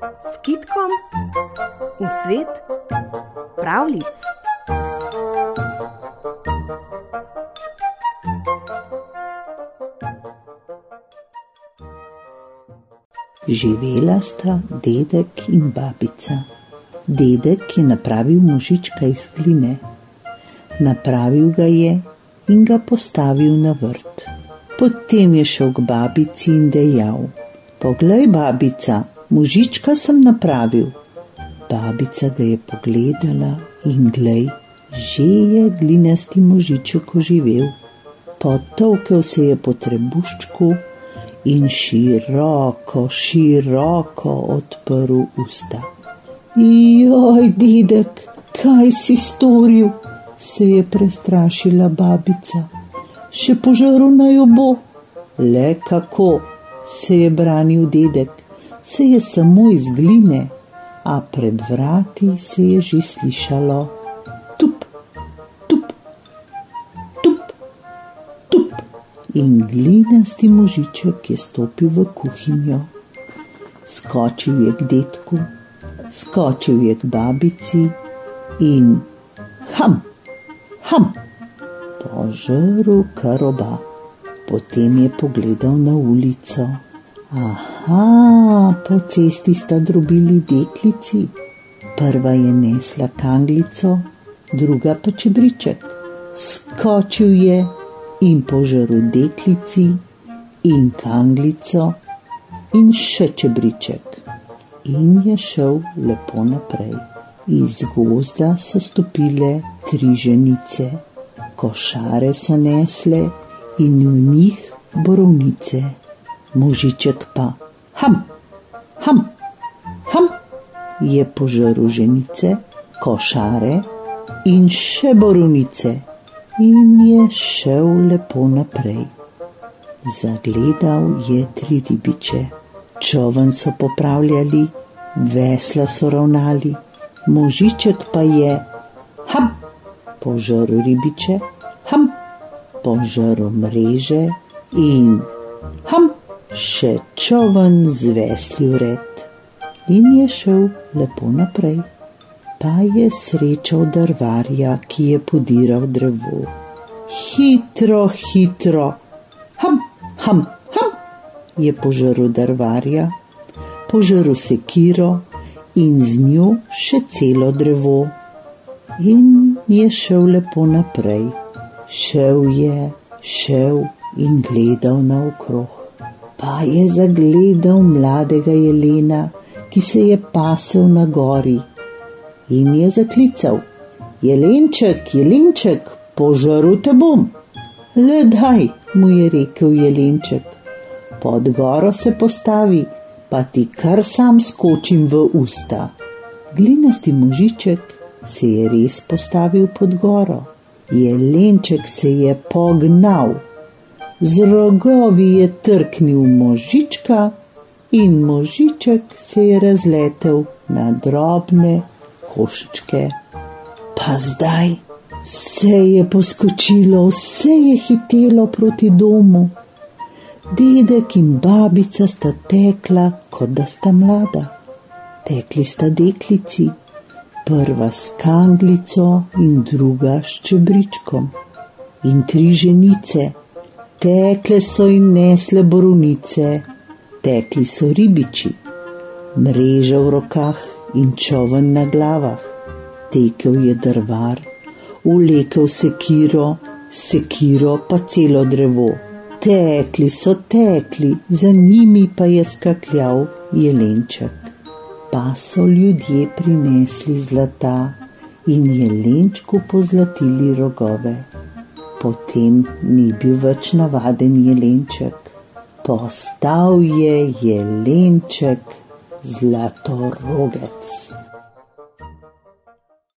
s kitkom v svet pravlic. Živela sta dedek in babica. Dedek je napravil možička iz gline. Napravil ga je in ga postavil na vrt. Potem je šel k babici in dejal: Poglej, babica, možička sem napravil. Babica ga je pogledala in glej, že je glinasti možiček oživel. Potovkel se je po trebuščku in široko, široko odprl usta. Joj, dedek, kaj si storil? se je prestrašila babica. Še požaru naj jo bo. Le kako, se je branil dedek, se je samo iz gline, a pred vrati se je že slišalo tup, tup, tup, tup. In glinasti možiček je stopil v kuhinjo. Skočil je k detku, skočil je k babici in ham ham, požrl karoba. Potem je pogledal na ulico. Aha, po cesti sta drobili deklici. Prva je nesla kanglico, druga pa čebriček. Skočil je in požrl deklici in kanglico in še čebriček. In je šel lepo naprej. Iz gozda so stopile tri ženice, košare so nesle in v njih borovnice, možiček pa ham, ham, ham. Je požrl ženice, košare in še borovnice in je šel lepo naprej. Zagledal je tri ribiče, čovn so popravljali, vesla so ravnali, možiček pa je ham. Požrl ribiče, ham, požrl mreže in ham, še čovn zvesli vred. In je šel lepo naprej. Pa je srečal drvarja, ki je podiral drevo. Hitro, hitro, ham, ham, ham, je požrl drvarja, požrl sekiro in z njo še celo drevo in je šel lepo naprej. Šel je, šel in gledal naokrog. Pa je zagledal mladega jelena, ki se je pasel na gori in je zaklical: Jelenček, jelenček, požaru te bom. Le daj, mu je rekel jelenček, pod goro se postavi, pa ti kar sam skočim v usta. Glinasti možiček se je res postavil pod goro. Jelenček se je pognal, z rogovi je trknil možička in možiček se je razletel na drobne koščke. Pa zdaj vse je poskočilo, vse je hitelo proti domu. Dedek in babica sta tekla, kot da sta mlada. Tekli sta deklici, prva s kanglico in druga s čebričkom. In tri ženice, tekle so in nesle borovnice, tekli so ribiči, mreže v rokah in čovn na glavah. Tekel je drvar, ulekel sekiro, sekiro pa celo drevo. Tekli so tekli, za njimi pa je skakljal jelenček pa so ljudje prinesli zlata in jelenčku pozlatili rogove. Potem ni bil več navaden jelenček, postal je jelenček zlatorogec.